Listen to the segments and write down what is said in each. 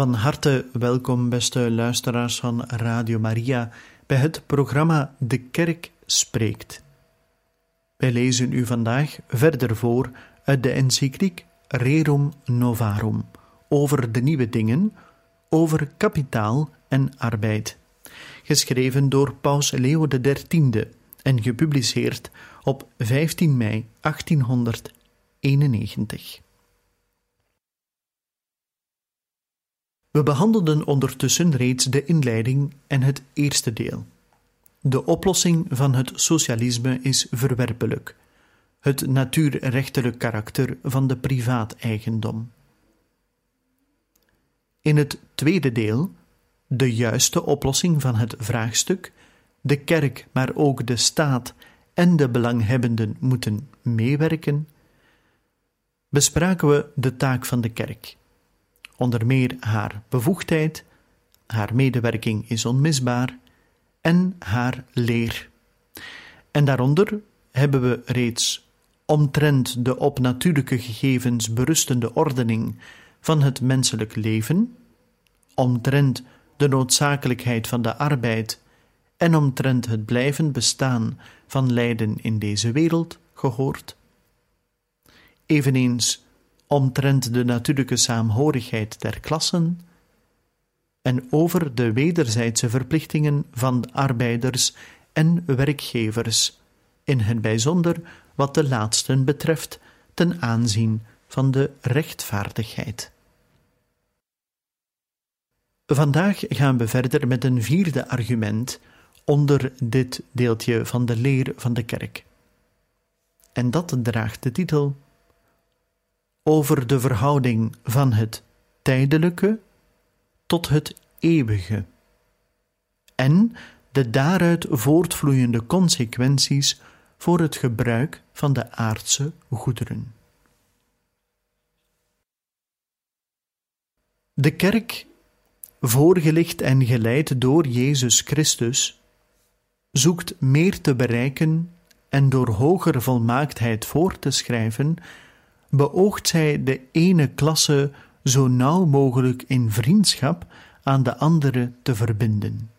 Van harte welkom, beste luisteraars van Radio Maria, bij het programma De Kerk Spreekt. Wij lezen u vandaag verder voor uit de encycliek Rerum Novarum over de nieuwe dingen, over kapitaal en arbeid, geschreven door Paus Leo XIII en gepubliceerd op 15 mei 1891. We behandelden ondertussen reeds de inleiding en het eerste deel. De oplossing van het socialisme is verwerpelijk, het natuurrechtelijk karakter van de privaateigendom. In het tweede deel, de juiste oplossing van het vraagstuk, de kerk, maar ook de staat en de belanghebbenden moeten meewerken, bespraken we de taak van de kerk onder meer haar bevoegdheid, haar medewerking is onmisbaar en haar leer. En daaronder hebben we reeds omtrent de op natuurlijke gegevens berustende ordening van het menselijk leven, omtrent de noodzakelijkheid van de arbeid en omtrent het blijven bestaan van lijden in deze wereld gehoord. Eveneens omtrent de natuurlijke saamhorigheid der klassen en over de wederzijdse verplichtingen van arbeiders en werkgevers, in het bijzonder wat de laatsten betreft ten aanzien van de rechtvaardigheid. Vandaag gaan we verder met een vierde argument onder dit deeltje van de leer van de kerk. En dat draagt de titel over de verhouding van het tijdelijke tot het eeuwige en de daaruit voortvloeiende consequenties voor het gebruik van de aardse goederen. De kerk, voorgelicht en geleid door Jezus Christus, zoekt meer te bereiken en door hoger volmaaktheid voor te schrijven beoogt zij de ene klasse zo nauw mogelijk in vriendschap aan de andere te verbinden.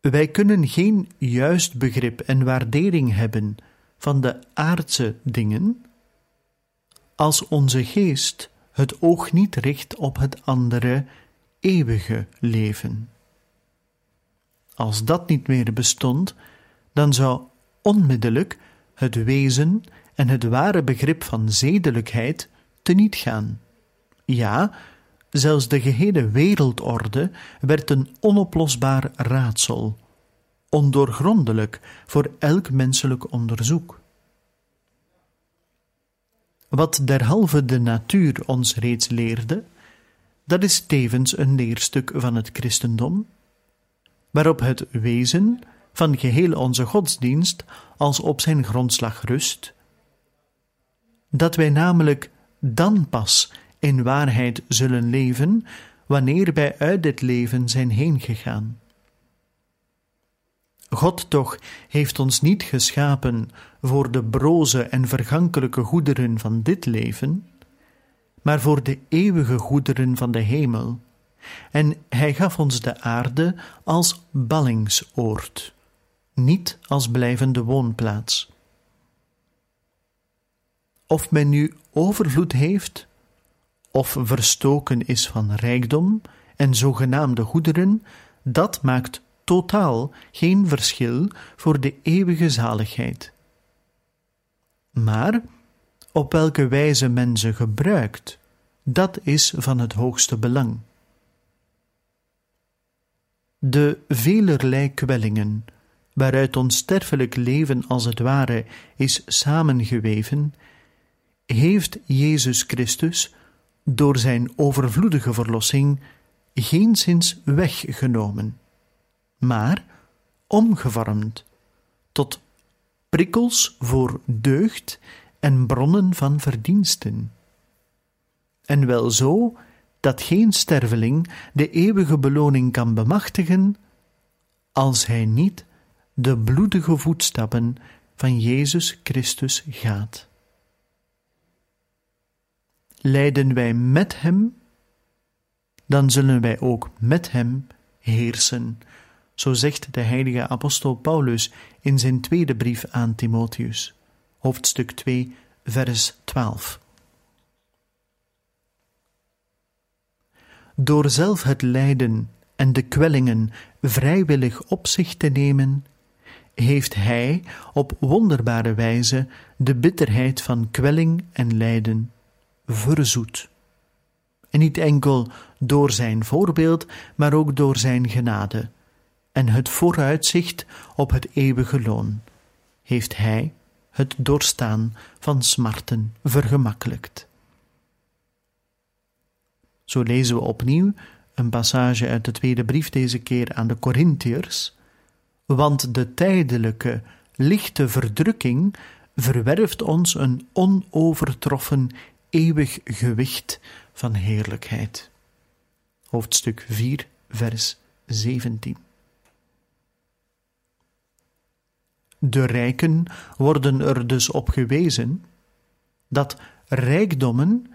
Wij kunnen geen juist begrip en waardering hebben van de aardse dingen als onze geest het oog niet richt op het andere eeuwige leven. Als dat niet meer bestond, dan zou onmiddellijk het wezen en het ware begrip van zedelijkheid teniet gaan. Ja, zelfs de gehele wereldorde werd een onoplosbaar raadsel, ondoorgrondelijk voor elk menselijk onderzoek. Wat derhalve de natuur ons reeds leerde, dat is tevens een leerstuk van het christendom, waarop het wezen van geheel onze godsdienst als op zijn grondslag rust, dat wij namelijk dan pas in waarheid zullen leven, wanneer wij uit dit leven zijn heengegaan. God toch heeft ons niet geschapen voor de broze en vergankelijke goederen van dit leven, maar voor de eeuwige goederen van de hemel, en Hij gaf ons de aarde als ballingsoord niet als blijvende woonplaats. Of men nu overvloed heeft, of verstoken is van rijkdom en zogenaamde goederen, dat maakt totaal geen verschil voor de eeuwige zaligheid. Maar op welke wijze men ze gebruikt, dat is van het hoogste belang. De velerlei kwellingen waaruit ons sterfelijk leven als het ware is samengeweven, heeft Jezus Christus door zijn overvloedige verlossing geenszins weggenomen, maar omgevormd tot prikkels voor deugd en bronnen van verdiensten. En wel zo dat geen sterveling de eeuwige beloning kan bemachtigen, als hij niet de bloedige voetstappen van Jezus Christus gaat. Leiden wij met Hem, dan zullen wij ook met Hem heersen, zo zegt de heilige apostel Paulus in zijn tweede brief aan Timotheus, hoofdstuk 2, vers 12. Door zelf het lijden en de kwellingen vrijwillig op zich te nemen, heeft Hij op wonderbare wijze de bitterheid van kwelling en lijden verzoet. En niet enkel door Zijn voorbeeld, maar ook door Zijn genade en het vooruitzicht op het eeuwige loon, heeft Hij het doorstaan van smarten vergemakkelijkt. Zo lezen we opnieuw een passage uit de tweede brief, deze keer aan de Corinthiërs. Want de tijdelijke, lichte verdrukking verwerft ons een onovertroffen eeuwig gewicht van heerlijkheid. Hoofdstuk 4, vers 17. De rijken worden er dus op gewezen dat rijkdommen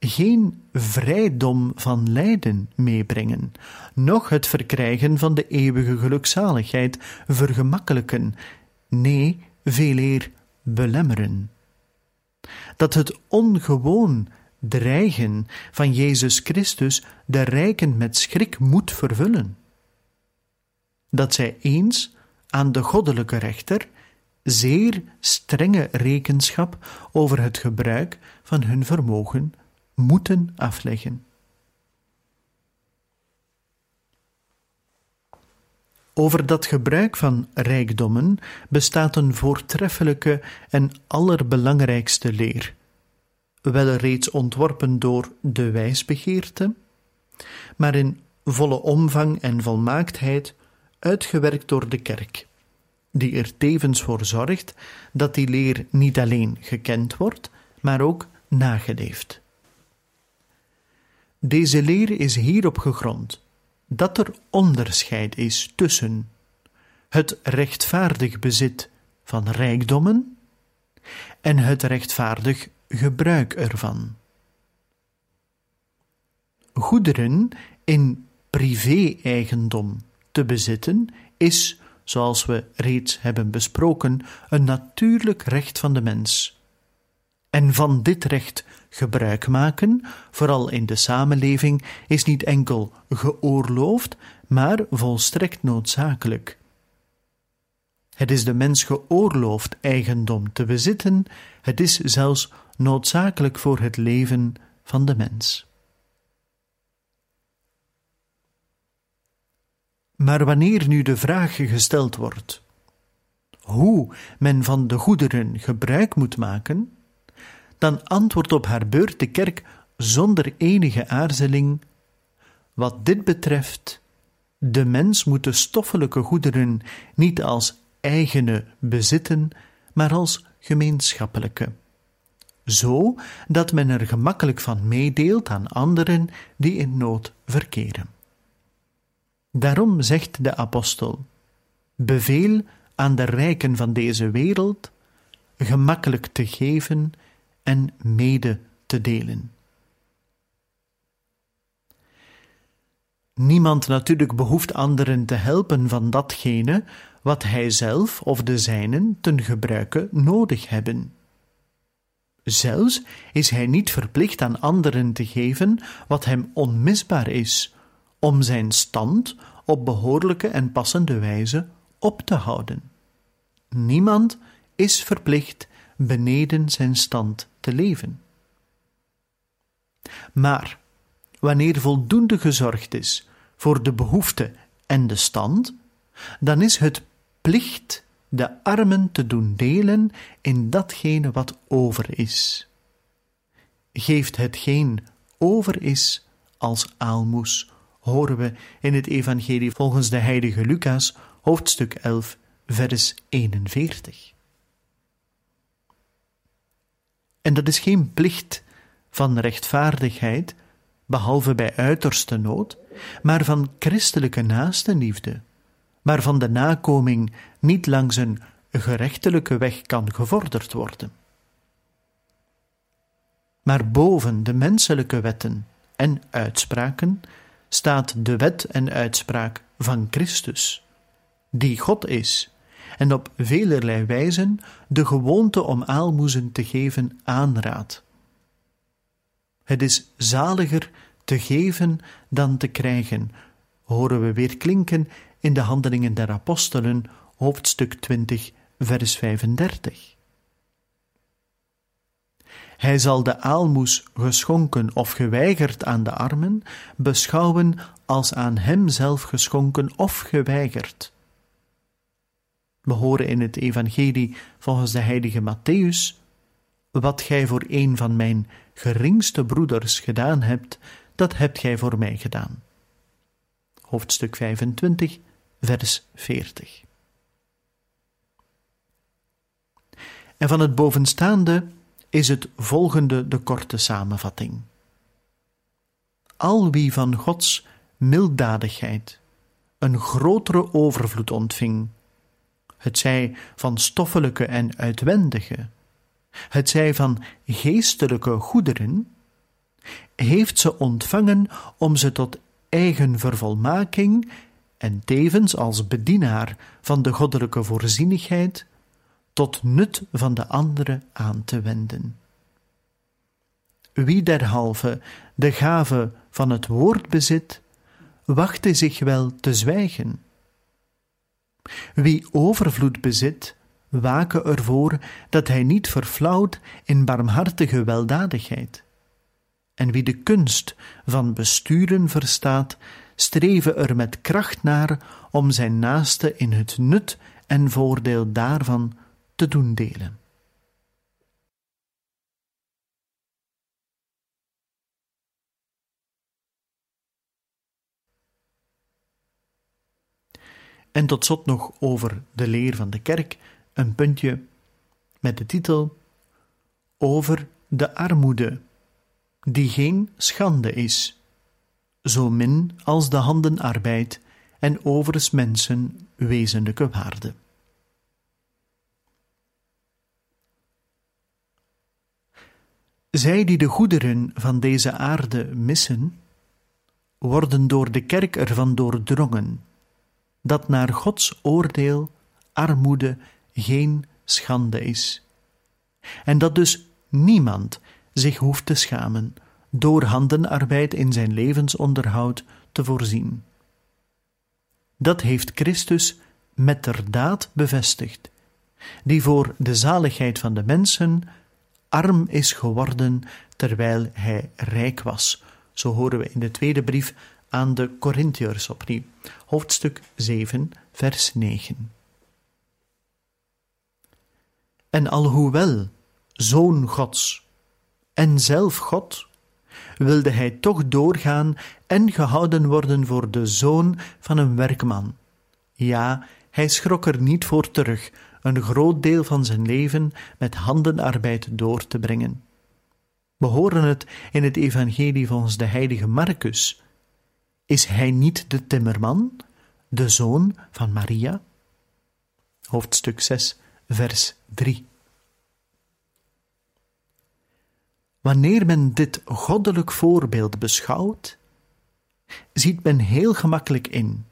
geen vrijdom van lijden meebrengen, noch het verkrijgen van de eeuwige gelukzaligheid vergemakkelijken, nee, veeleer belemmeren. Dat het ongewoon dreigen van Jezus Christus de rijken met schrik moet vervullen. Dat zij eens aan de goddelijke rechter zeer strenge rekenschap over het gebruik van hun vermogen moeten afleggen. Over dat gebruik van rijkdommen bestaat een voortreffelijke en allerbelangrijkste leer, wel reeds ontworpen door de wijsbegeerte, maar in volle omvang en volmaaktheid uitgewerkt door de kerk, die er tevens voor zorgt dat die leer niet alleen gekend wordt, maar ook nageleefd. Deze leer is hierop gegrond dat er onderscheid is tussen het rechtvaardig bezit van rijkdommen en het rechtvaardig gebruik ervan. Goederen in privé-eigendom te bezitten is, zoals we reeds hebben besproken, een natuurlijk recht van de mens. En van dit recht gebruik maken, vooral in de samenleving, is niet enkel geoorloofd, maar volstrekt noodzakelijk. Het is de mens geoorloofd eigendom te bezitten, het is zelfs noodzakelijk voor het leven van de mens. Maar wanneer nu de vraag gesteld wordt hoe men van de goederen gebruik moet maken, dan antwoordt op haar beurt de kerk zonder enige aarzeling: Wat dit betreft, de mens moet de stoffelijke goederen niet als eigene bezitten, maar als gemeenschappelijke. Zo dat men er gemakkelijk van meedeelt aan anderen die in nood verkeren. Daarom zegt de apostel: Beveel aan de rijken van deze wereld gemakkelijk te geven en mede te delen. Niemand natuurlijk behoeft anderen te helpen van datgene wat hij zelf of de zijnen ten gebruike nodig hebben. Zelfs is hij niet verplicht aan anderen te geven wat hem onmisbaar is, om zijn stand op behoorlijke en passende wijze op te houden. Niemand is verplicht beneden zijn stand te leven. Maar wanneer voldoende gezorgd is voor de behoefte en de stand, dan is het plicht de armen te doen delen in datgene wat over is. Geeft hetgeen over is als aalmoes, horen we in het Evangelie volgens de heilige Lucas, hoofdstuk 11, vers 41. En dat is geen plicht van rechtvaardigheid, behalve bij uiterste nood, maar van christelijke naastenliefde, waarvan de nakoming niet langs een gerechtelijke weg kan gevorderd worden. Maar boven de menselijke wetten en uitspraken staat de wet en uitspraak van Christus, die God is en op velerlei wijzen de gewoonte om aalmoezen te geven aanraadt. Het is zaliger te geven dan te krijgen, horen we weer klinken in de Handelingen der Apostelen, hoofdstuk 20, vers 35. Hij zal de aalmoes geschonken of geweigerd aan de armen beschouwen als aan hem zelf geschonken of geweigerd. We horen in het Evangelie volgens de heilige Matthäus: Wat gij voor een van mijn geringste broeders gedaan hebt, dat hebt gij voor mij gedaan. Hoofdstuk 25, vers 40. En van het bovenstaande is het volgende de korte samenvatting. Al wie van Gods milddadigheid een grotere overvloed ontving, het zij van stoffelijke en uitwendige, het zij van geestelijke goederen, heeft ze ontvangen om ze tot eigen vervolmaking en tevens als bedienaar van de goddelijke voorzienigheid tot nut van de andere aan te wenden. Wie derhalve de gave van het woord bezit, wachtte zich wel te zwijgen. Wie overvloed bezit, waken ervoor dat hij niet verflauwt in barmhartige weldadigheid. En wie de kunst van besturen verstaat, streven er met kracht naar om zijn naaste in het nut en voordeel daarvan te doen delen. En tot slot nog over de leer van de kerk een puntje met de titel Over de armoede, die geen schande is, zo min als de handenarbeid en overigens mensen wezenlijke waarde. Zij die de goederen van deze aarde missen, worden door de kerk ervan doordrongen dat naar Gods oordeel armoede geen schande is. En dat dus niemand zich hoeft te schamen door handenarbeid in zijn levensonderhoud te voorzien. Dat heeft Christus met der daad bevestigd, die voor de zaligheid van de mensen arm is geworden terwijl hij rijk was. Zo horen we in de tweede brief aan de Corinthiërs opnieuw, hoofdstuk 7, vers 9. En alhoewel zoon Gods en zelf God, wilde hij toch doorgaan en gehouden worden voor de zoon van een werkman. Ja, hij schrok er niet voor terug een groot deel van zijn leven met handenarbeid door te brengen. We horen het in het Evangelie volgens de heilige Marcus. Is hij niet de timmerman, de zoon van Maria? Hoofdstuk 6, vers 3. Wanneer men dit goddelijk voorbeeld beschouwt, ziet men heel gemakkelijk in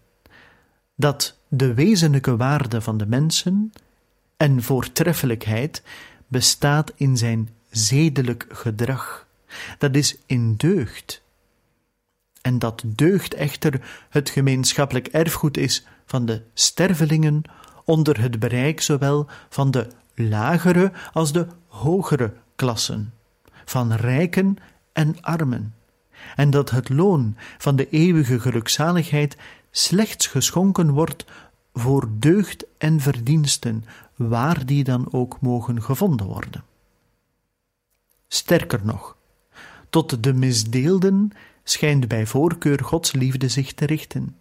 dat de wezenlijke waarde van de mensen en voortreffelijkheid bestaat in zijn zedelijk gedrag, dat is in deugd. En dat deugd echter het gemeenschappelijk erfgoed is van de stervelingen onder het bereik zowel van de lagere als de hogere klassen, van rijken en armen, en dat het loon van de eeuwige gelukzaligheid slechts geschonken wordt voor deugd en verdiensten, waar die dan ook mogen gevonden worden. Sterker nog, tot de misdeelden schijnt bij voorkeur Gods liefde zich te richten.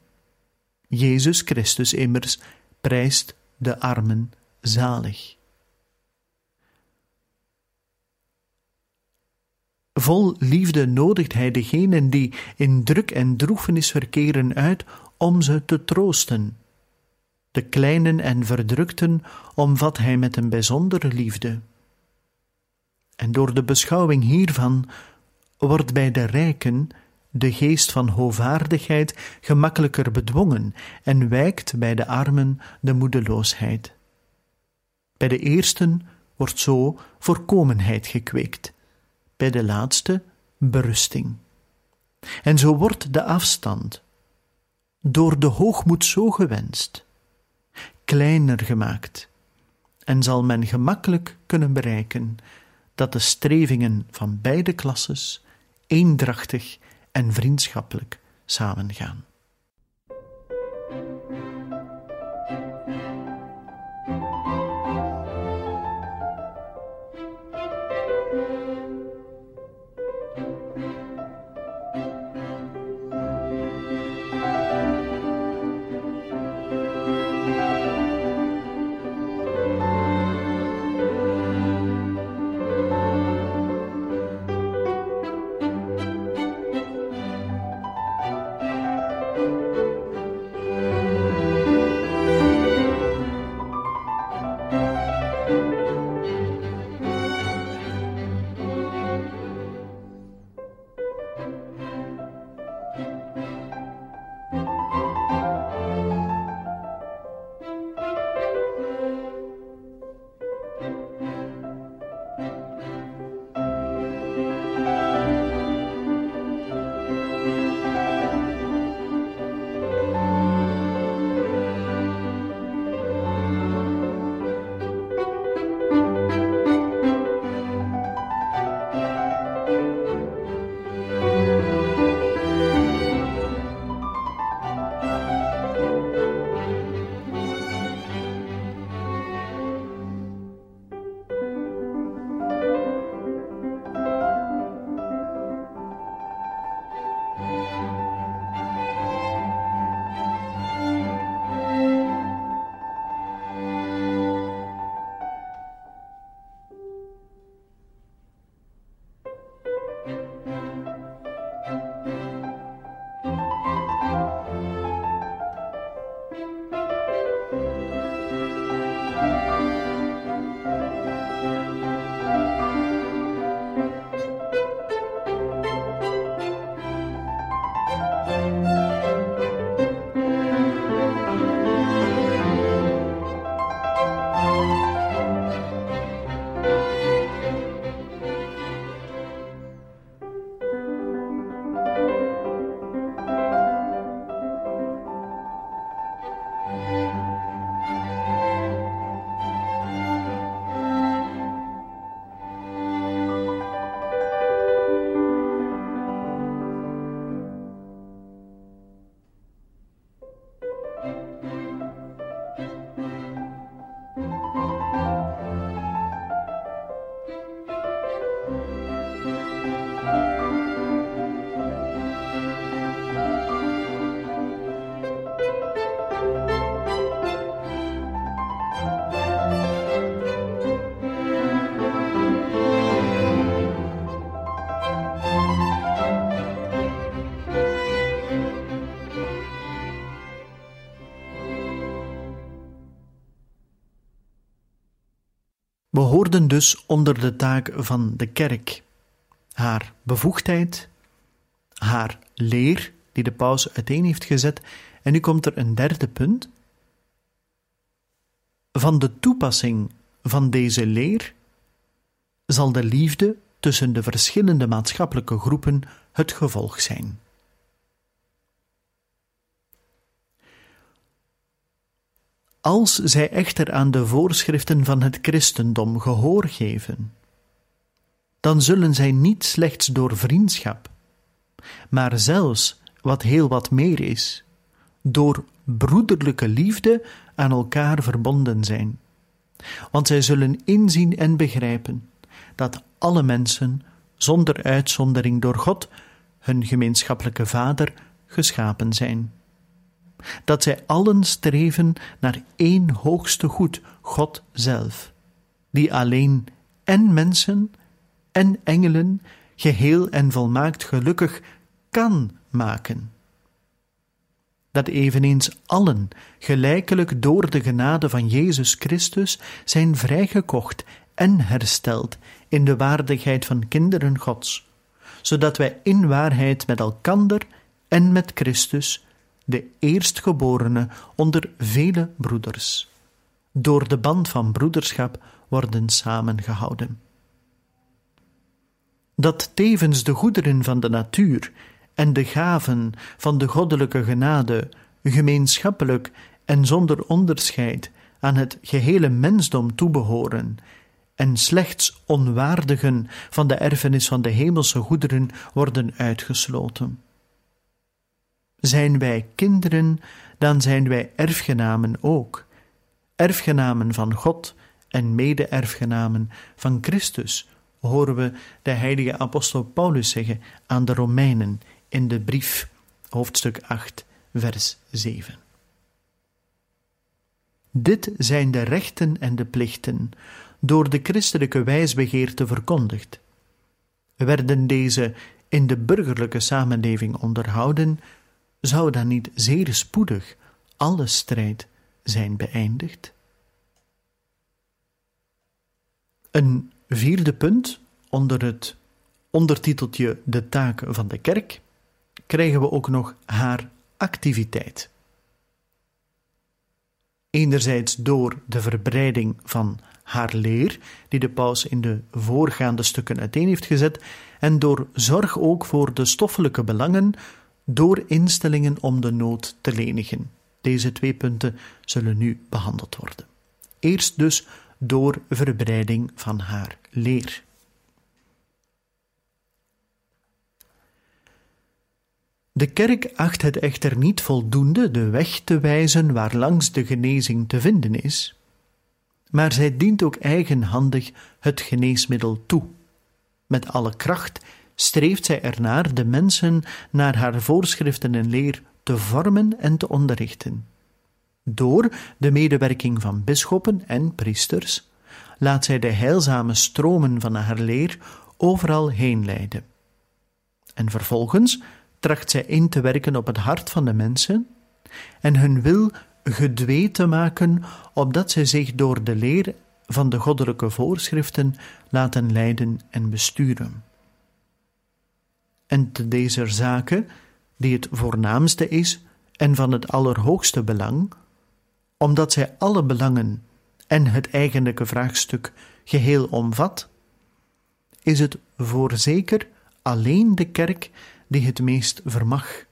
Jezus Christus immers prijst de armen zalig. Vol liefde nodigt hij degenen die in druk en droefenis verkeren uit om ze te troosten. De kleinen en verdrukten omvat hij met een bijzondere liefde. En door de beschouwing hiervan wordt bij de rijken de geest van hoogvaardigheid gemakkelijker bedwongen en wijkt bij de armen de moedeloosheid. Bij de eersten wordt zo voorkomenheid gekweekt, bij de laatste berusting. En zo wordt de afstand, door de hoogmoed zo gewenst, kleiner gemaakt, en zal men gemakkelijk kunnen bereiken dat de strevingen van beide klasses eendrachtig en vriendschappelijk samengaan. Behoorden dus onder de taak van de kerk. Haar bevoegdheid, haar leer, die de paus uiteen heeft gezet, en nu komt er een derde punt. Van de toepassing van deze leer zal de liefde tussen de verschillende maatschappelijke groepen het gevolg zijn. Als zij echter aan de voorschriften van het christendom gehoor geven, dan zullen zij niet slechts door vriendschap, maar zelfs wat heel wat meer is, door broederlijke liefde aan elkaar verbonden zijn. Want zij zullen inzien en begrijpen dat alle mensen, zonder uitzondering door God, hun gemeenschappelijke Vader, geschapen zijn. Dat zij allen streven naar één hoogste goed, God zelf, die alleen en mensen en engelen geheel en volmaakt gelukkig kan maken. Dat eveneens allen gelijkelijk door de genade van Jezus Christus zijn vrijgekocht en hersteld in de waardigheid van kinderen Gods, zodat wij in waarheid met elkander en met Christus, de eerstgeborene onder vele broeders, door de band van broederschap worden samengehouden. Dat tevens de goederen van de natuur en de gaven van de goddelijke genade gemeenschappelijk en zonder onderscheid aan het gehele mensdom toebehoren en slechts onwaardigen van de erfenis van de hemelse goederen worden uitgesloten. Zijn wij kinderen, dan zijn wij erfgenamen ook, erfgenamen van God en mede-erfgenamen van Christus, horen we de heilige apostel Paulus zeggen aan de Romeinen in de brief, hoofdstuk 8, vers 7. Dit zijn de rechten en de plichten, door de christelijke wijsbegeerte verkondigd. Werden deze in de burgerlijke samenleving onderhouden, zou dan niet zeer spoedig alle strijd zijn beëindigd? Een vierde punt onder het ondertiteltje De taak van de kerk krijgen we ook nog haar activiteit. Enerzijds door de verbreiding van haar leer, die de paus in de voorgaande stukken uiteen heeft gezet, en door zorg ook voor de stoffelijke belangen, door instellingen om de nood te lenigen. Deze twee punten zullen nu behandeld worden. Eerst dus door verbreiding van haar leer. De kerk acht het echter niet voldoende de weg te wijzen waarlangs de genezing te vinden is, maar zij dient ook eigenhandig het geneesmiddel toe. Met alle kracht streeft zij ernaar de mensen naar haar voorschriften en leer te vormen en te onderrichten. Door de medewerking van bisschoppen en priesters laat zij de heilzame stromen van haar leer overal heen leiden. En vervolgens tracht zij in te werken op het hart van de mensen en hun wil gedwee te maken, opdat zij zich door de leer van de goddelijke voorschriften laten leiden en besturen. En te deze zaken, die het voornaamste is en van het allerhoogste belang, omdat zij alle belangen en het eigenlijke vraagstuk geheel omvat, is het voorzeker alleen de kerk die het meest vermag.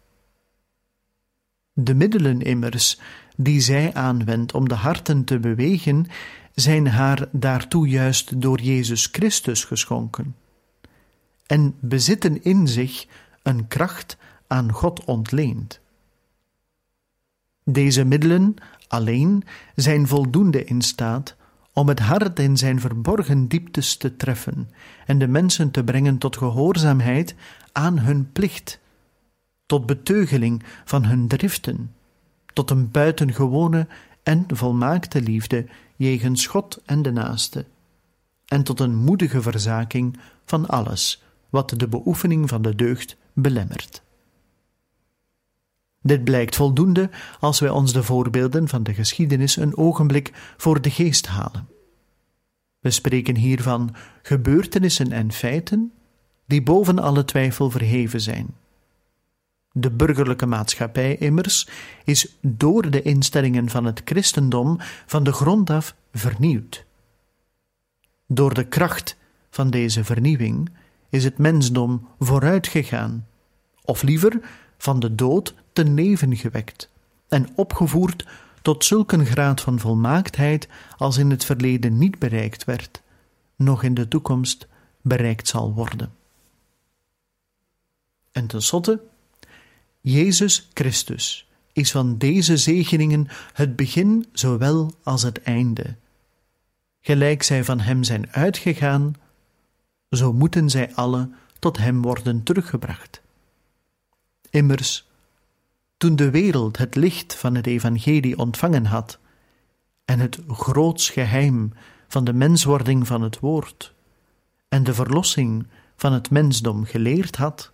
De middelen immers die zij aanwendt om de harten te bewegen, zijn haar daartoe juist door Jezus Christus geschonken, en bezitten in zich een kracht aan God ontleend. Deze middelen alleen zijn voldoende in staat om het hart in zijn verborgen dieptes te treffen en de mensen te brengen tot gehoorzaamheid aan hun plicht, tot beteugeling van hun driften, tot een buitengewone en volmaakte liefde jegens God en de naaste, en tot een moedige verzaking van alles wat de beoefening van de deugd belemmert. Dit blijkt voldoende als wij ons de voorbeelden van de geschiedenis een ogenblik voor de geest halen. We spreken hier van gebeurtenissen en feiten die boven alle twijfel verheven zijn. De burgerlijke maatschappij immers is door de instellingen van het christendom van de grond af vernieuwd. Door de kracht van deze vernieuwing is het mensdom vooruitgegaan, of liever van de dood ten leven gewekt en opgevoerd tot zulke graad van volmaaktheid als in het verleden niet bereikt werd, nog in de toekomst bereikt zal worden. En tenslotte, Jezus Christus is van deze zegeningen het begin zowel als het einde. Gelijk zij van hem zijn uitgegaan, zo moeten zij alle tot hem worden teruggebracht. Immers, toen de wereld het licht van het evangelie ontvangen had en het groots geheim van de menswording van het woord en de verlossing van het mensdom geleerd had,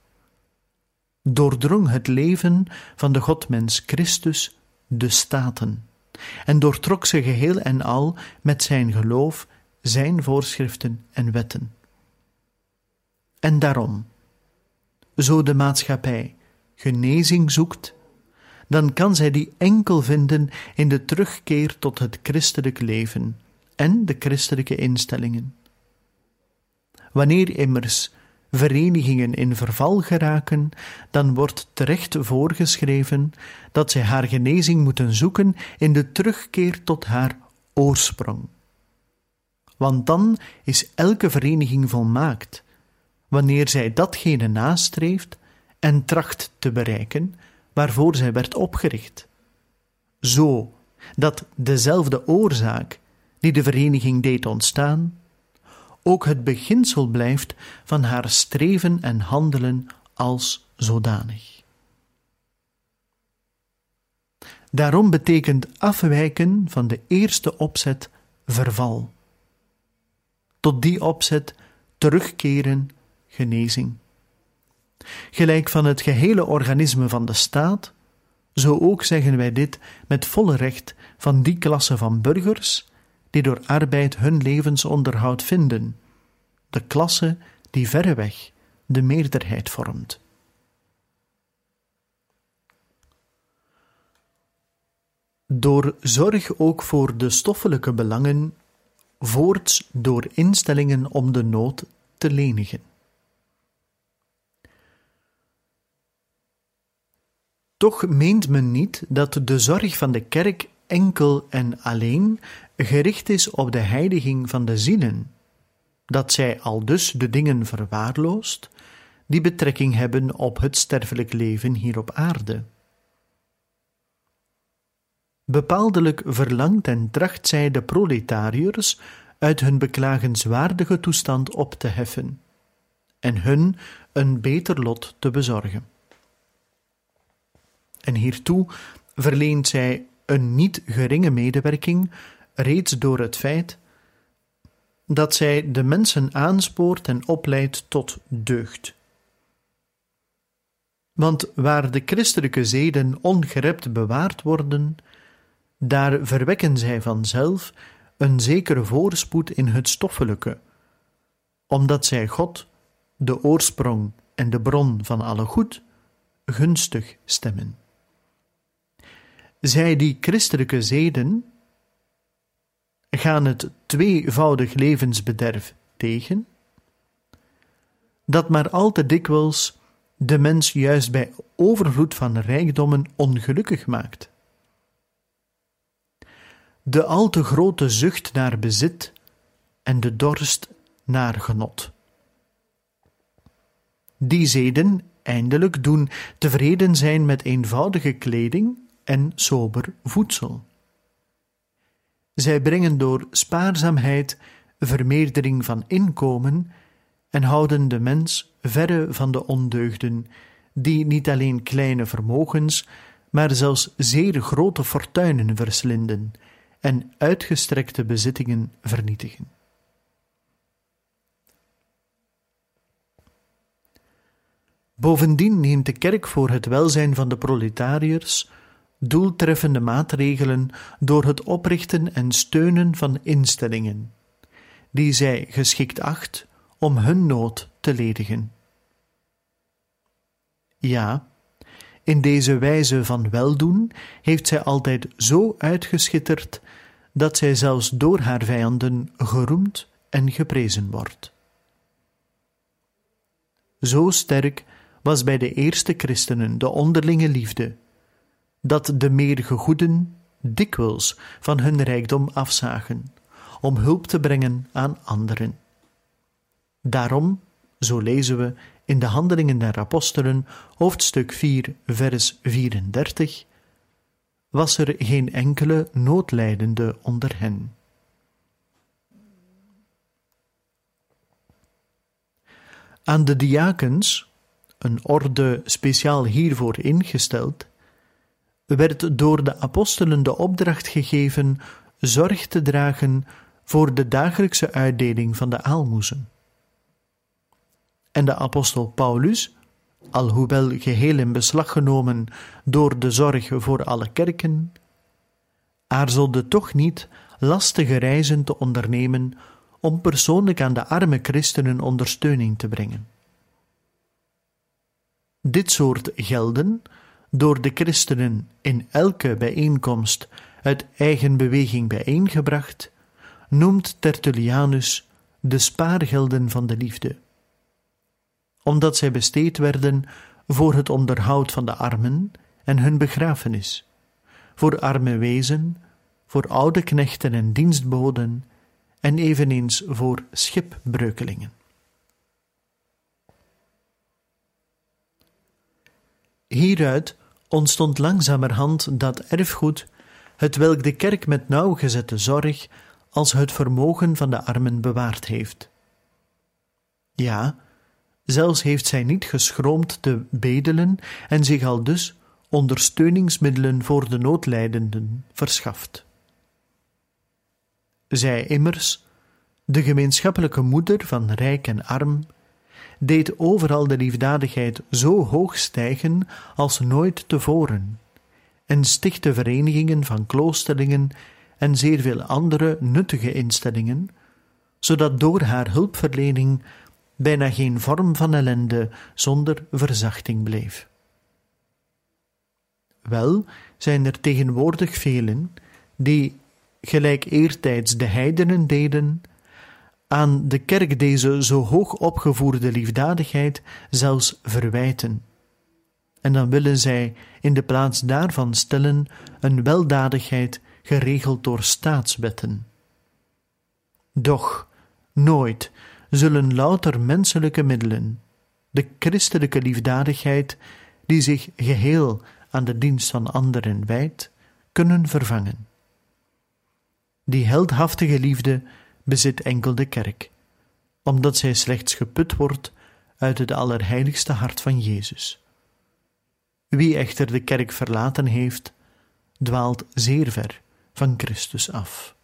doordrong het leven van de Godmens Christus de staten en doortrok ze geheel en al met zijn geloof, zijn voorschriften en wetten. En daarom, zo de maatschappij genezing zoekt, dan kan zij die enkel vinden in de terugkeer tot het christelijk leven en de christelijke instellingen. Wanneer immers verenigingen in verval geraken, dan wordt terecht voorgeschreven dat zij haar genezing moeten zoeken in de terugkeer tot haar oorsprong. Want dan is elke vereniging volmaakt, wanneer zij datgene nastreeft en tracht te bereiken waarvoor zij werd opgericht. Zo dat dezelfde oorzaak die de vereniging deed ontstaan, ook het beginsel blijft van haar streven en handelen als zodanig. Daarom betekent afwijken van de eerste opzet verval. Tot die opzet terugkeren genezing. Gelijk van het gehele organisme van de staat, zo ook zeggen wij dit met volle recht van die klasse van burgers die door arbeid hun levensonderhoud vinden, de klasse die verreweg de meerderheid vormt. Door zorg ook voor de stoffelijke belangen, voorts door instellingen om de nood te lenigen. Toch meent men niet dat de zorg van de kerk enkel en alleen gericht is op de heiliging van de zielen, dat zij al dus de dingen verwaarloost die betrekking hebben op het sterfelijk leven hier op aarde. Bepaaldelijk verlangt en tracht zij de proletariërs uit hun beklagenswaardige toestand op te heffen en hun een beter lot te bezorgen. En hiertoe verleent zij een niet geringe medewerking reeds door het feit dat zij de mensen aanspoort en opleidt tot deugd. Want waar de christelijke zeden ongerept bewaard worden, daar verwekken zij vanzelf een zekere voorspoed in het stoffelijke, omdat zij God, de oorsprong en de bron van alle goed, gunstig stemmen. Zij die christelijke zeden gaan het tweevoudig levensbederf tegen, dat maar al te dikwijls de mens juist bij overvloed van rijkdommen ongelukkig maakt. De al te grote zucht naar bezit en de dorst naar genot. Die zeden eindelijk doen tevreden zijn met eenvoudige kleding en sober voedsel. Zij brengen door spaarzaamheid vermeerdering van inkomen en houden de mens verre van de ondeugden, die niet alleen kleine vermogens, maar zelfs zeer grote fortuinen verslinden en uitgestrekte bezittingen vernietigen. Bovendien neemt de kerk voor het welzijn van de proletariërs doeltreffende maatregelen door het oprichten en steunen van instellingen, die zij geschikt acht om hun nood te ledigen. Ja, in deze wijze van weldoen heeft zij altijd zo uitgeschitterd dat zij zelfs door haar vijanden geroemd en geprezen wordt. Zo sterk was bij de eerste christenen de onderlinge liefde dat de meer gegoeden dikwijls van hun rijkdom afzagen, om hulp te brengen aan anderen. Daarom, zo lezen we in de Handelingen der Apostelen, hoofdstuk 4, vers 34, was er geen enkele noodlijdende onder hen. Aan de diakens, een orde speciaal hiervoor ingesteld, werd door de apostelen de opdracht gegeven zorg te dragen voor de dagelijkse uitdeling van de aalmoezen. En de apostel Paulus, alhoewel geheel in beslag genomen door de zorg voor alle kerken, aarzelde toch niet lastige reizen te ondernemen om persoonlijk aan de arme christenen ondersteuning te brengen. Dit soort gelden, door de christenen in elke bijeenkomst uit eigen beweging bijeengebracht, noemt Tertullianus de spaargelden van de liefde, omdat zij besteed werden voor het onderhoud van de armen en hun begrafenis, voor arme wezen, voor oude knechten en dienstboden en eveneens voor schipbreukelingen. Hieruit ontstond langzamerhand dat erfgoed, het welk de kerk met nauwgezette zorg als het vermogen van de armen bewaard heeft. Ja, zelfs heeft zij niet geschroomd te bedelen en zich al dus ondersteuningsmiddelen voor de noodlijdenden verschaft. Zij immers, de gemeenschappelijke moeder van rijk en arm, deed overal de liefdadigheid zo hoog stijgen als nooit tevoren, en stichtte verenigingen van kloosterlingen en zeer veel andere nuttige instellingen, zodat door haar hulpverlening bijna geen vorm van ellende zonder verzachting bleef. Wel zijn er tegenwoordig velen die, gelijk eertijds de heidenen deden, aan de kerk deze zo hoog opgevoerde liefdadigheid zelfs verwijten. En dan willen zij in de plaats daarvan stellen een weldadigheid geregeld door staatswetten. Doch nooit zullen louter menselijke middelen, de christelijke liefdadigheid, die zich geheel aan de dienst van anderen wijdt, kunnen vervangen. Die heldhaftige liefde bezit enkel de kerk, omdat zij slechts geput wordt uit het allerheiligste hart van Jezus. Wie echter de kerk verlaten heeft, dwaalt zeer ver van Christus af.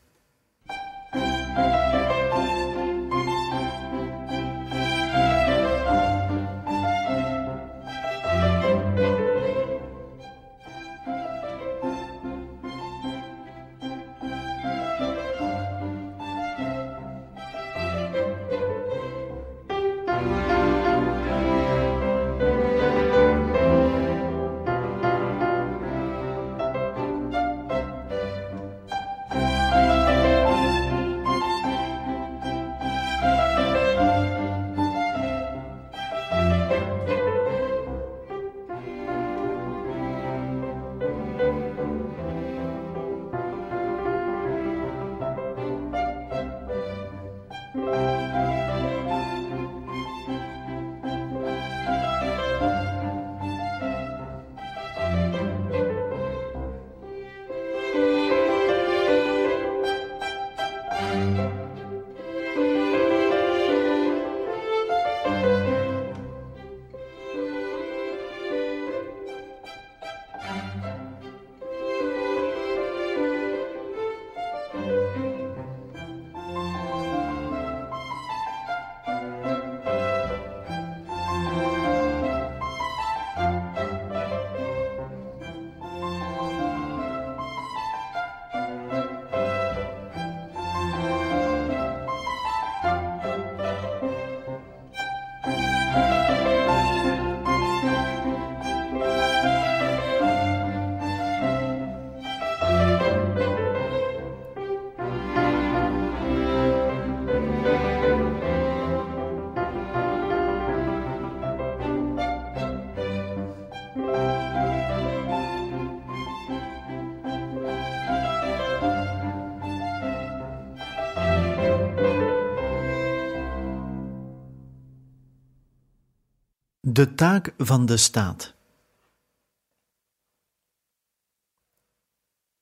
De taak van de staat.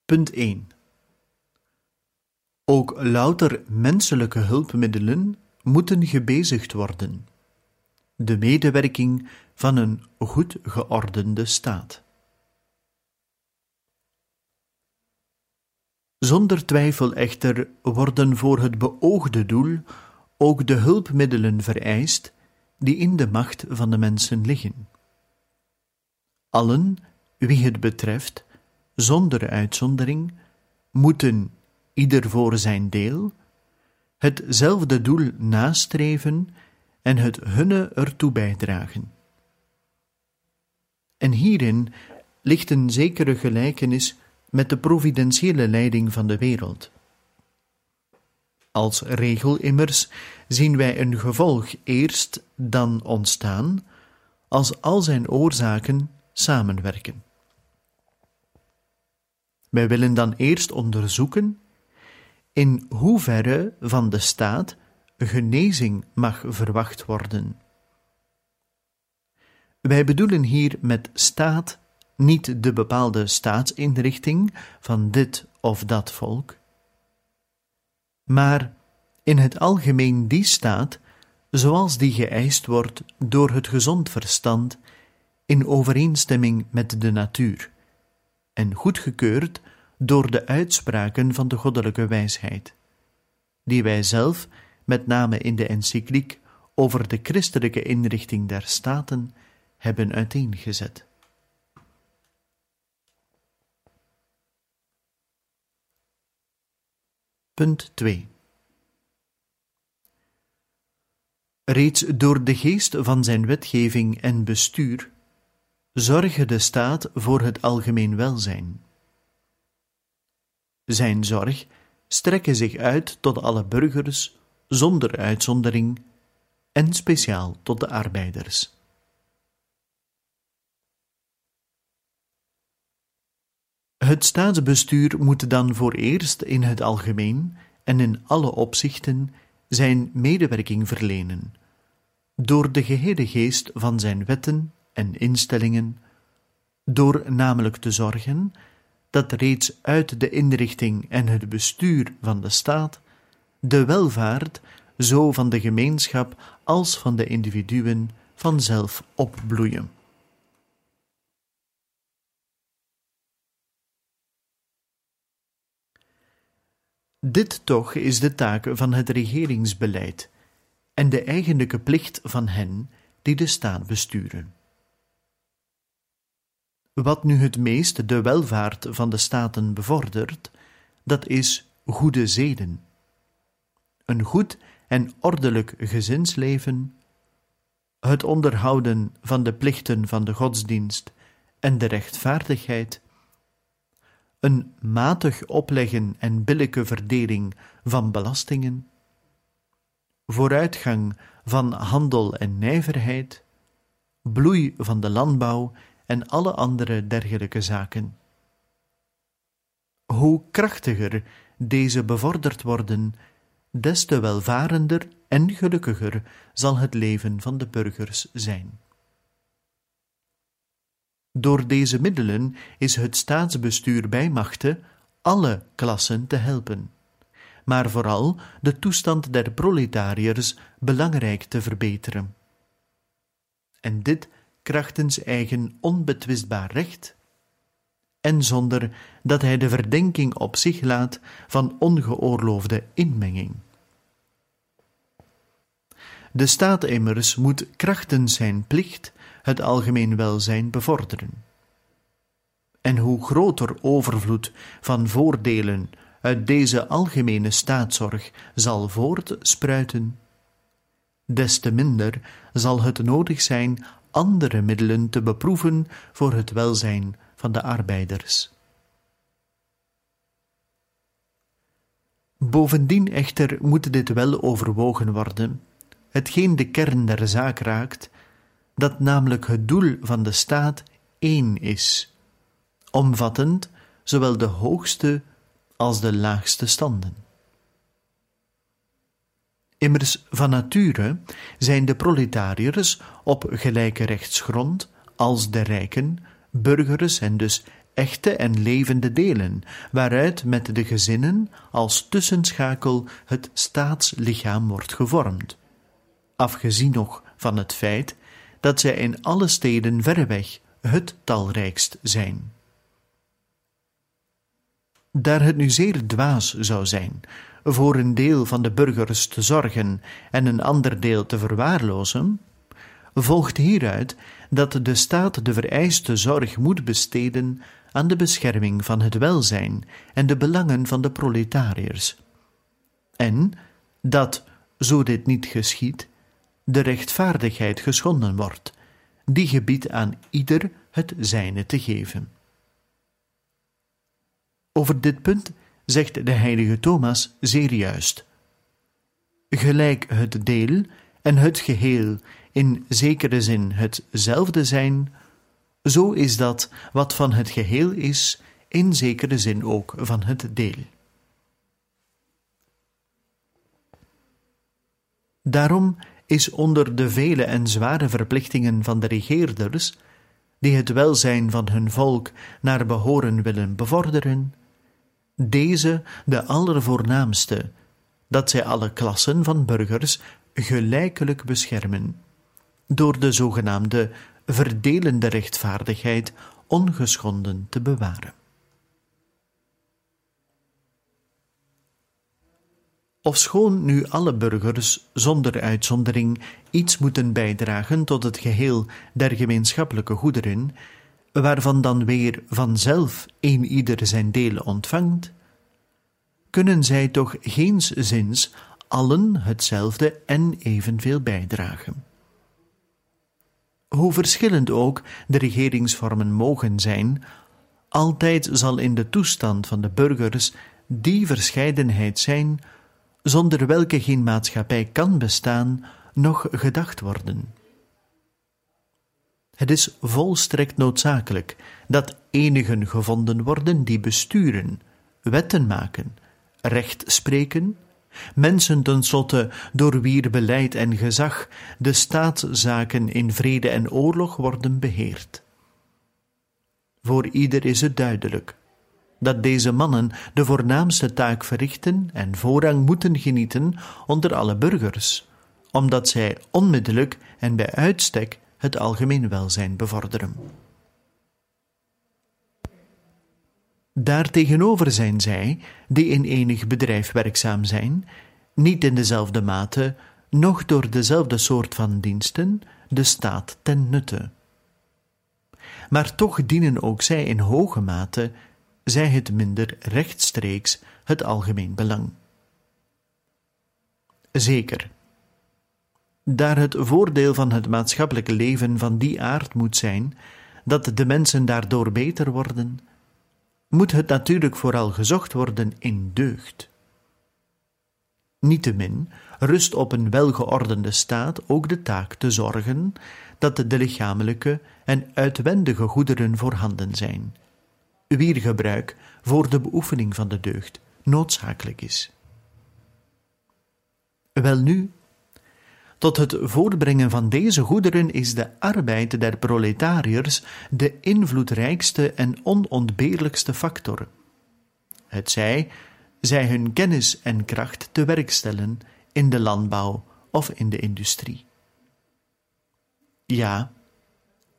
Punt 1. Ook louter menselijke hulpmiddelen moeten gebezigd worden. De medewerking van een goed geordende staat. Zonder twijfel echter worden voor het beoogde doel ook de hulpmiddelen vereist die in de macht van de mensen liggen. Allen, wie het betreft, zonder uitzondering, moeten, ieder voor zijn deel, hetzelfde doel nastreven en het hunne ertoe bijdragen. En hierin ligt een zekere gelijkenis met de providentiële leiding van de wereld. Als regel immers zien wij een gevolg eerst dan ontstaan, als al zijn oorzaken samenwerken. Wij willen dan eerst onderzoeken in hoeverre van de staat genezing mag verwacht worden. Wij bedoelen hier met staat niet de bepaalde staatsinrichting van dit of dat volk, maar in het algemeen die staat zoals die geëist wordt door het gezond verstand in overeenstemming met de natuur en goedgekeurd door de uitspraken van de goddelijke wijsheid, die wij zelf, met name in de encycliek over de christelijke inrichting der staten, hebben uiteengezet. Punt 2 Reeds door de geest van zijn wetgeving en bestuur zorge de staat voor het algemeen welzijn. Zijn zorg strekke zich uit tot alle burgers zonder uitzondering en speciaal tot de arbeiders. Het staatsbestuur moet dan voor eerst in het algemeen en in alle opzichten zijn medewerking verlenen, door de gehele geest van zijn wetten en instellingen, door namelijk te zorgen dat reeds uit de inrichting en het bestuur van de staat de welvaart, zo van de gemeenschap als van de individuen, vanzelf opbloeien. Dit toch is de taak van het regeringsbeleid en de eigenlijke plicht van hen die de staat besturen. Wat nu het meest de welvaart van de staten bevordert, dat is goede zeden. Een goed en ordelijk gezinsleven, het onderhouden van de plichten van de godsdienst en de rechtvaardigheid, een matig opleggen en billijke verdeling van belastingen, vooruitgang van handel en nijverheid, bloei van de landbouw en alle andere dergelijke zaken. Hoe krachtiger deze bevorderd worden, des te welvarender en gelukkiger zal het leven van de burgers zijn. Door deze middelen is het staatsbestuur bij machte alle klassen te helpen, maar vooral de toestand der proletariërs belangrijk te verbeteren. En dit krachtens eigen onbetwistbaar recht, en zonder dat hij de verdenking op zich laat van ongeoorloofde inmenging. De staat immers moet krachtens zijn plicht het algemeen welzijn bevorderen. En hoe groter overvloed van voordelen uit deze algemene staatszorg zal voortspruiten, des te minder zal het nodig zijn andere middelen te beproeven voor het welzijn van de arbeiders. Bovendien echter moet dit wel overwogen worden, hetgeen de kern der zaak raakt, dat namelijk het doel van de staat één is, omvattend zowel de hoogste als de laagste standen. Immers van nature zijn de proletariërs op gelijke rechtsgrond als de rijken, burgers en dus echte en levende delen, waaruit met de gezinnen als tussenschakel het staatslichaam wordt gevormd. Afgezien nog van het feit dat zij in alle steden verreweg het talrijkst zijn. Daar het nu zeer dwaas zou zijn voor een deel van de burgers te zorgen en een ander deel te verwaarlozen, volgt hieruit dat de staat de vereiste zorg moet besteden aan de bescherming van het welzijn en de belangen van de proletariërs. En dat, zo dit niet geschiet, de rechtvaardigheid geschonden wordt, die gebiedt aan ieder het zijne te geven. Over dit punt zegt de heilige Thomas zeer juist. Gelijk het deel en het geheel in zekere zin hetzelfde zijn, zo is dat wat van het geheel is, in zekere zin ook van het deel. Daarom is onder de vele en zware verplichtingen van de regeerders, die het welzijn van hun volk naar behoren willen bevorderen, deze de allervoornaamste, dat zij alle klassen van burgers gelijkelijk beschermen, door de zogenaamde verdelende rechtvaardigheid ongeschonden te bewaren. Ofschoon nu alle burgers zonder uitzondering iets moeten bijdragen tot het geheel der gemeenschappelijke goederen, waarvan dan weer vanzelf een ieder zijn deel ontvangt, kunnen zij toch zins allen hetzelfde en evenveel bijdragen. Hoe verschillend ook de regeringsvormen mogen zijn, altijd zal in de toestand van de burgers die verscheidenheid zijn, zonder welke geen maatschappij kan bestaan, nog gedacht worden. Het is volstrekt noodzakelijk dat enigen gevonden worden die besturen, wetten maken, recht spreken, mensen tenslotte door wier beleid en gezag de staatszaken in vrede en oorlog worden beheerd. Voor ieder is het duidelijk dat deze mannen de voornaamste taak verrichten en voorrang moeten genieten onder alle burgers, omdat zij onmiddellijk en bij uitstek het algemeen welzijn bevorderen. Daartegenover zijn zij, die in enig bedrijf werkzaam zijn, niet in dezelfde mate, noch door dezelfde soort van diensten, de staat ten nutte. Maar toch dienen ook zij in hoge mate, zij het minder rechtstreeks, het algemeen belang. Zeker, daar het voordeel van het maatschappelijke leven van die aard moet zijn dat de mensen daardoor beter worden, moet het natuurlijk vooral gezocht worden in deugd. Niettemin rust op een welgeordende staat ook de taak te zorgen dat de lichamelijke en uitwendige goederen voorhanden zijn, wier gebruik voor de beoefening van de deugd noodzakelijk is. Welnu, tot het voortbrengen van deze goederen is de arbeid der proletariërs de invloedrijkste en onontbeerlijkste factor. Het zij, zij hun kennis en kracht te werk stellen in de landbouw of in de industrie. Ja,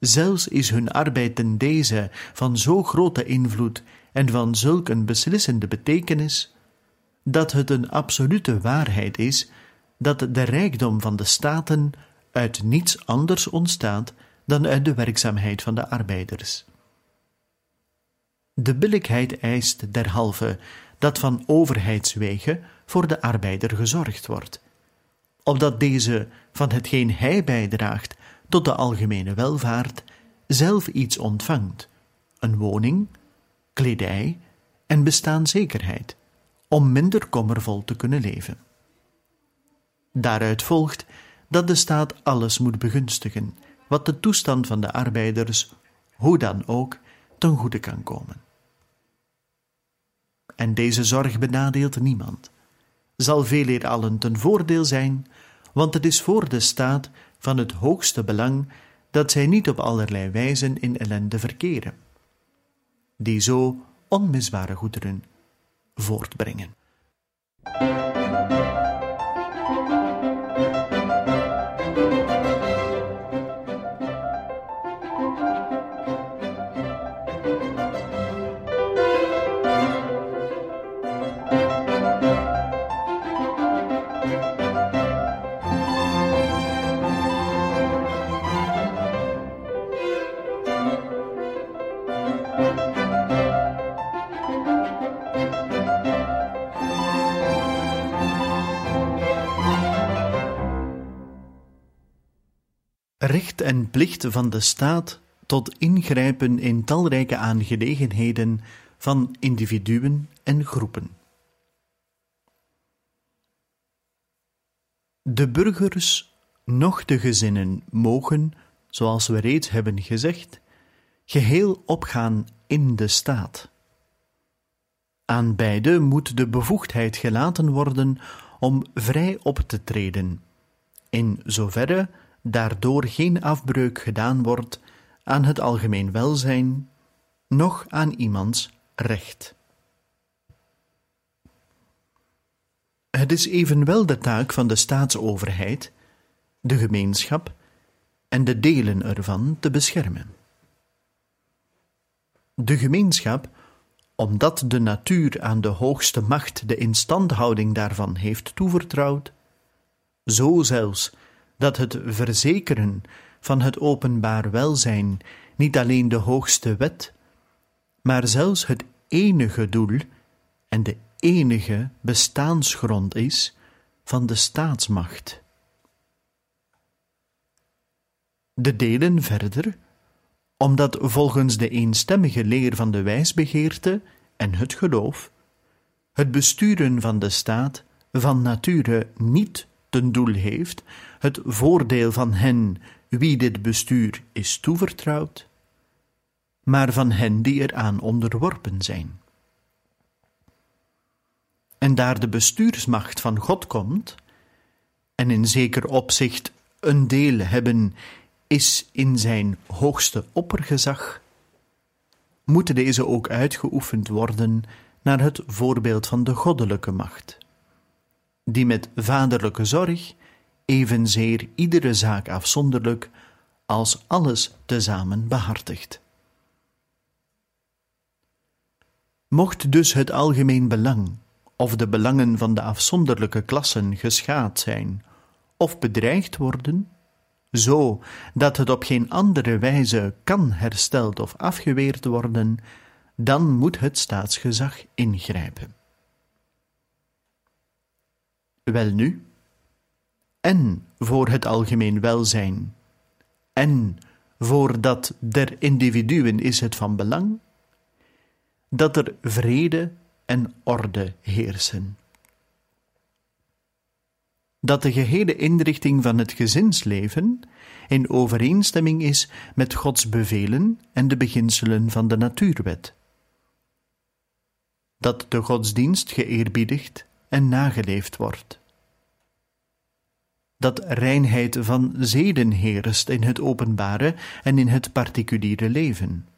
zelfs is hun arbeid ten deze van zo grote invloed en van zulk een beslissende betekenis, dat het een absolute waarheid is dat de rijkdom van de staten uit niets anders ontstaat dan uit de werkzaamheid van de arbeiders. De billijkheid eist derhalve dat van overheidswege voor de arbeider gezorgd wordt, opdat deze van hetgeen hij bijdraagt tot de algemene welvaart zelf iets ontvangt, een woning, kledij en bestaanszekerheid, om minder kommervol te kunnen leven. Daaruit volgt dat de staat alles moet begunstigen wat de toestand van de arbeiders, hoe dan ook, ten goede kan komen. En deze zorg benadeelt niemand, zal veeleer allen ten voordeel zijn, want het is voor de staat van het hoogste belang dat zij niet op allerlei wijzen in ellende verkeren. die zo onmisbare goederen voortbrengen. Recht en plicht van de staat tot ingrijpen in talrijke aangelegenheden van individuen en groepen. De burgers, noch de gezinnen mogen, zoals we reeds hebben gezegd, geheel opgaan in de staat. Aan beide moet de bevoegdheid gelaten worden om vrij op te treden, in zoverre daardoor geen afbreuk gedaan wordt aan het algemeen welzijn, noch aan iemands recht. Het is evenwel de taak van de staatsoverheid, de gemeenschap en de delen ervan te beschermen. De gemeenschap, omdat de natuur aan de hoogste macht de instandhouding daarvan heeft toevertrouwd, zo zelfs dat het verzekeren van het openbaar welzijn niet alleen de hoogste wet, maar zelfs het enige doel en de enige bestaansgrond is van de staatsmacht. De delen verder, omdat volgens de eenstemmige leer van de wijsbegeerte en het geloof, het besturen van de staat van nature niet ten doel heeft het voordeel van hen wie dit bestuur is toevertrouwd, maar van hen die eraan onderworpen zijn. En daar de bestuursmacht van God komt, en in zeker opzicht een deel hebben is in zijn hoogste oppergezag, moeten deze ook uitgeoefend worden naar het voorbeeld van de goddelijke macht, die met vaderlijke zorg evenzeer iedere zaak afzonderlijk als alles tezamen behartigt. Mocht dus het algemeen belang of de belangen van de afzonderlijke klassen geschaad zijn of bedreigd worden, zo dat het op geen andere wijze kan hersteld of afgeweerd worden, dan moet het staatsgezag ingrijpen. Welnu, en voor het algemeen welzijn, en voor dat der individuen is het van belang, dat er vrede en orde heersen. Dat de gehele inrichting van het gezinsleven in overeenstemming is met Gods bevelen en de beginselen van de natuurwet. Dat de godsdienst geëerbiedigd en nageleefd wordt dat reinheid van zeden heerst in het openbare en in het particuliere leven.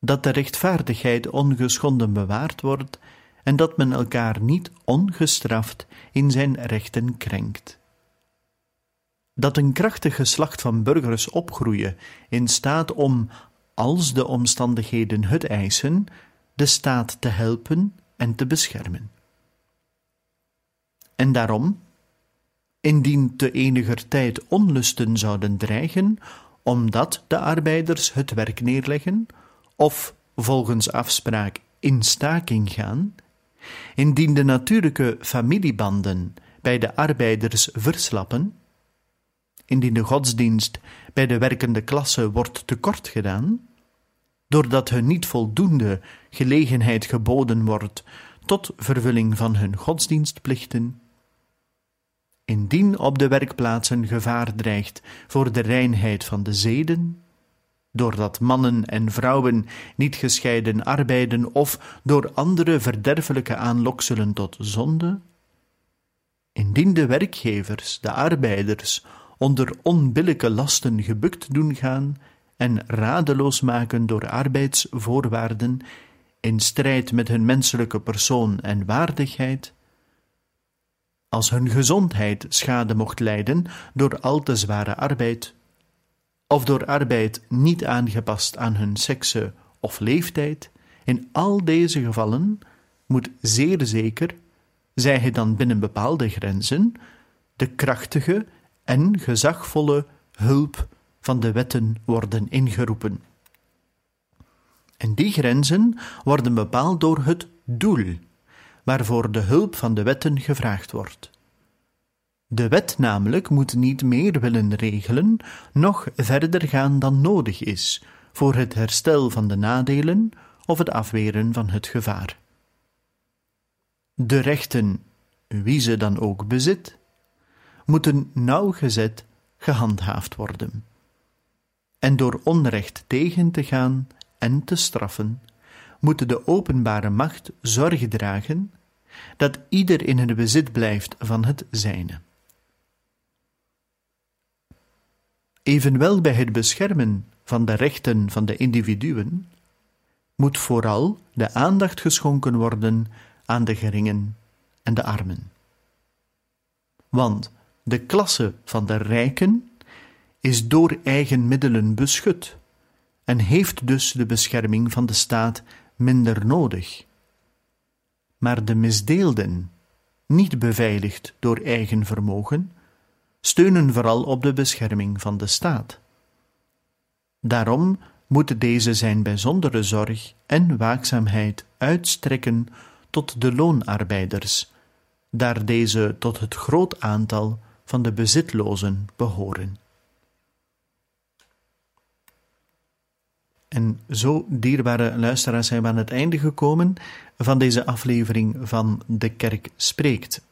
Dat de rechtvaardigheid ongeschonden bewaard wordt en dat men elkaar niet ongestraft in zijn rechten krenkt. Dat een krachtig geslacht van burgers opgroeien in staat om, als de omstandigheden het eisen, de staat te helpen en te beschermen. En daarom indien te eniger tijd onlusten zouden dreigen, omdat de arbeiders het werk neerleggen, of volgens afspraak in staking gaan, indien de natuurlijke familiebanden bij de arbeiders verslappen, indien de godsdienst bij de werkende klasse wordt tekort gedaan, doordat hun niet voldoende gelegenheid geboden wordt tot vervulling van hun godsdienstplichten, Indien op de werkplaatsen gevaar dreigt voor de reinheid van de zeden, doordat mannen en vrouwen niet gescheiden arbeiden of door andere verderfelijke aanlokselen tot zonde, indien de werkgevers de arbeiders onder onbillijke lasten gebukt doen gaan en radeloos maken door arbeidsvoorwaarden in strijd met hun menselijke persoon en waardigheid, als hun gezondheid schade mocht lijden door al te zware arbeid, of door arbeid niet aangepast aan hun sekse of leeftijd, in al deze gevallen moet zeer zeker, zij hij dan binnen bepaalde grenzen, de krachtige en gezagvolle hulp van de wetten worden ingeroepen. En die grenzen worden bepaald door het doel, waarvoor de hulp van de wetten gevraagd wordt. De wet namelijk moet niet meer willen regelen, noch verder gaan dan nodig is voor het herstel van de nadelen of het afweren van het gevaar. De rechten, wie ze dan ook bezit, moeten nauwgezet gehandhaafd worden. En door onrecht tegen te gaan en te straffen, moet de openbare macht zorg dragen dat ieder in het bezit blijft van het zijne. Evenwel bij het beschermen van de rechten van de individuen moet vooral de aandacht geschonken worden aan de geringen en de armen. Want de klasse van de rijken is door eigen middelen beschut en heeft dus de bescherming van de staat minder nodig. Maar de misdeelden, niet beveiligd door eigen vermogen, steunen vooral op de bescherming van de staat. Daarom moet deze zijn bijzondere zorg en waakzaamheid uitstrekken tot de loonarbeiders, daar deze tot het groot aantal van de bezitlozen behoren. En zo, dierbare luisteraars, zijn we aan het einde gekomen van deze aflevering van De Kerk Spreekt.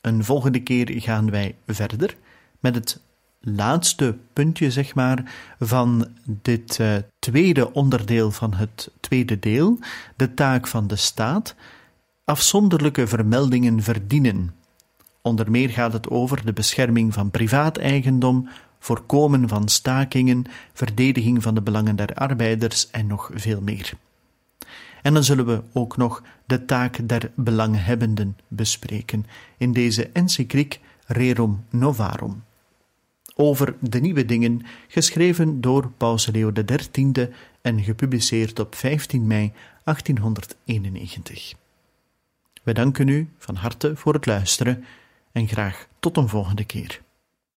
Een volgende keer gaan wij verder met het laatste puntje, zeg maar, van dit uh, tweede onderdeel van het tweede deel, de taak van de staat, afzonderlijke vermeldingen verdienen. Onder meer gaat het over de bescherming van privaateigendom, voorkomen van stakingen, verdediging van de belangen der arbeiders en nog veel meer. En dan zullen we ook nog de taak der belanghebbenden bespreken in deze encycliek Rerum Novarum. Over de nieuwe dingen, geschreven door Paus Leo XIII en gepubliceerd op 15 mei 1891. We danken u van harte voor het luisteren en graag tot een volgende keer.